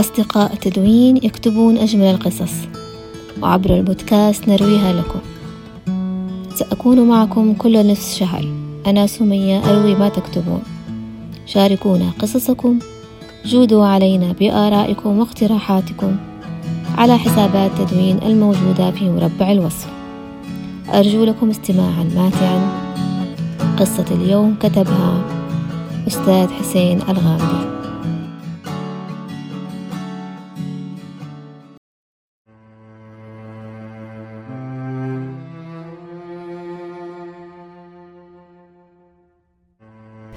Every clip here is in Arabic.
أصدقاء التدوين يكتبون أجمل القصص. وعبر البودكاست نرويها لكم. سأكون معكم كل نصف شهر. أنا سمية أروي ما تكتبون. شاركونا قصصكم. جودوا علينا بآرائكم واقتراحاتكم على حسابات تدوين الموجودة في مربع الوصف. أرجو لكم استماعا ماتعا. قصة اليوم كتبها أستاذ حسين الغامدي.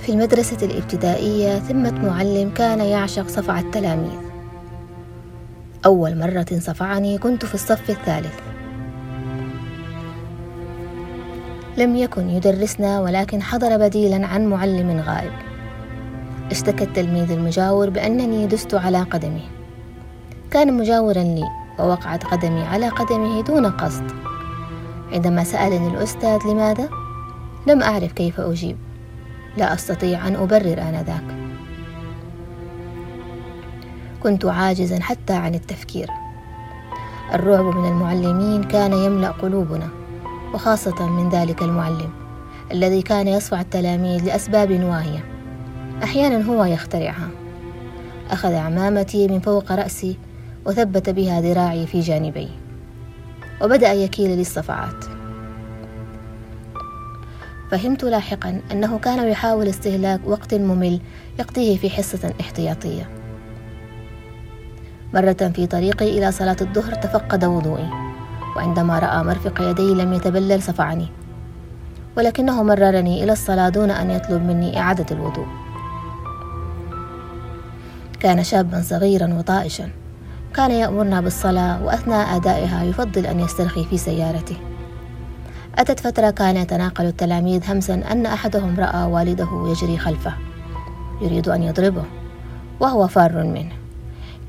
في المدرسة الابتدائية ثمة معلم كان يعشق صفع التلاميذ. أول مرة صفعني كنت في الصف الثالث. لم يكن يدرسنا ولكن حضر بديلا عن معلم غائب. اشتكى التلميذ المجاور بأنني دست على قدمه كان مجاورا لي ووقعت قدمي على قدمه دون قصد. عندما سألني الأستاذ لماذا لم أعرف كيف أجيب. لا أستطيع أن أبرر آنذاك. كنت عاجزا حتى عن التفكير. الرعب من المعلمين كان يملأ قلوبنا وخاصة من ذلك المعلم الذي كان يصفع التلاميذ لأسباب واهية. أحيانا هو يخترعها. أخذ عمامتي من فوق رأسي وثبت بها ذراعي في جانبي. وبدأ يكيل لي الصفعات فهمت لاحقا أنه كان يحاول استهلاك وقت ممل يقضيه في حصة احتياطية. مرة في طريقي إلى صلاة الظهر تفقد وضوئي وعندما رأى مرفق يدي لم يتبلل صفعني ولكنه مررني إلى الصلاة دون أن يطلب مني إعادة الوضوء. كان شابا صغيرا وطائشا كان يأمرنا بالصلاة وأثناء أدائها يفضل أن يسترخي في سيارته. أتت فترة كان يتناقل التلاميذ همسا أن أحدهم رأى والده يجري خلفه يريد أن يضربه وهو فار منه.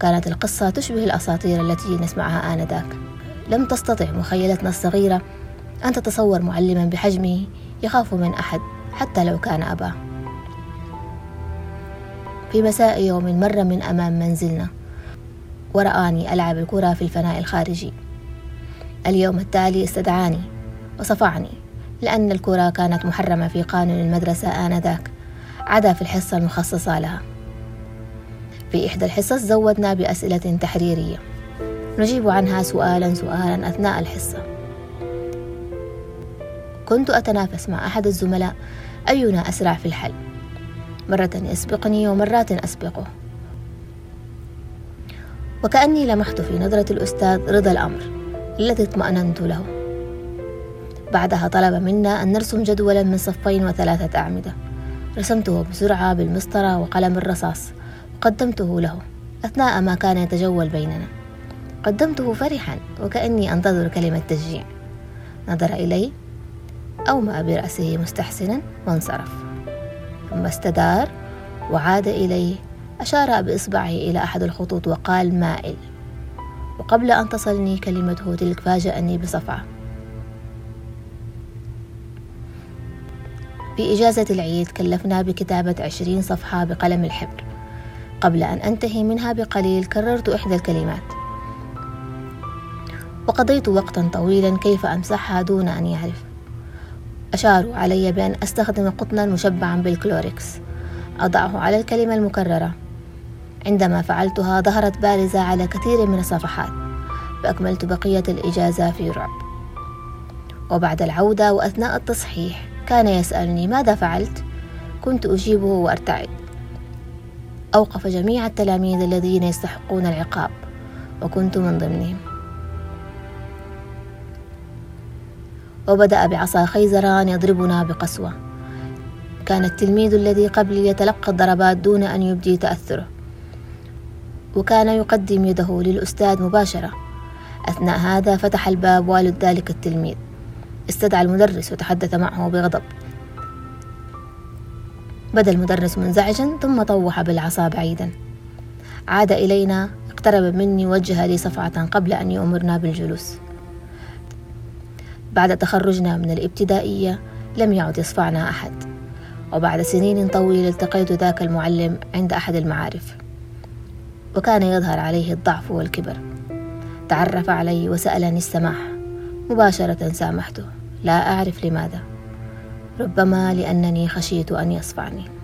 كانت القصة تشبه الأساطير التي نسمعها آنذاك. لم تستطع مخيلتنا الصغيرة أن تتصور معلما بحجمه يخاف من أحد حتى لو كان أباه. في مساء يوم مر من أمام منزلنا ورآني ألعب الكرة في الفناء الخارجي. اليوم التالي استدعاني وصفعني لأن الكرة كانت محرمة في قانون المدرسة آنذاك عدا في الحصة المخصصة لها. في إحدى الحصص زودنا بأسئلة تحريرية. نجيب عنها سؤالا سؤالا أثناء الحصة. كنت أتنافس مع أحد الزملاء أينا أسرع في الحل؟ مرة يسبقني ومرات أسبقه. وكأني لمحت في نظرة الأستاذ رضا الأمر الذي اطمأننت له. بعدها طلب منا أن نرسم جدولا من صفين وثلاثة أعمدة. رسمته بسرعة بالمسطرة وقلم الرصاص. وقدمته له أثناء ما كان يتجول بيننا. قدمته فرحا وكأني أنتظر كلمة تشجيع. نظر إلي أومأ برأسه مستحسنا وانصرف. ثم استدار وعاد إليه. أشار بإصبعه إلى أحد الخطوط وقال مائل. وقبل أن تصلني كلمته تلك فاجأني بصفعة. في إجازة العيد كلفنا بكتابة عشرين صفحة بقلم الحبر. قبل أن أنتهي منها بقليل كررت إحدى الكلمات. وقضيت وقتا طويلا كيف أمسحها دون أن يعرف. أشاروا علي بأن أستخدم قطنا مشبعا بالكلوريكس. أضعه على الكلمة المكررة. عندما فعلتها ظهرت بارزة على كثير من الصفحات. فأكملت بقية الإجازة في رعب. وبعد العودة وأثناء التصحيح كان يسألني ماذا فعلت؟ كنت أجيبه وأرتعد. أوقف جميع التلاميذ الذين يستحقون العقاب وكنت من ضمنهم. وبدأ بعصا خيزران يضربنا بقسوة. كان التلميذ الذي قبلي يتلقى الضربات دون أن يبدي تأثره. وكان يقدم يده للأستاذ مباشرة. أثناء هذا فتح الباب والد ذلك التلميذ. استدعى المدرس وتحدث معه بغضب. بدا المدرس منزعجا ثم طوح بالعصا بعيدا. عاد إلينا اقترب مني وجه لي صفعة قبل أن يؤمرنا بالجلوس. بعد تخرجنا من الابتدائية لم يعد يصفعنا أحد. وبعد سنين طويلة التقيت ذاك المعلم عند أحد المعارف. وكان يظهر عليه الضعف والكبر. تعرف علي وسألني السماح. مباشرة سامحته. لا أعرف لماذا. ربما لأنني خشيت أن يصفعني.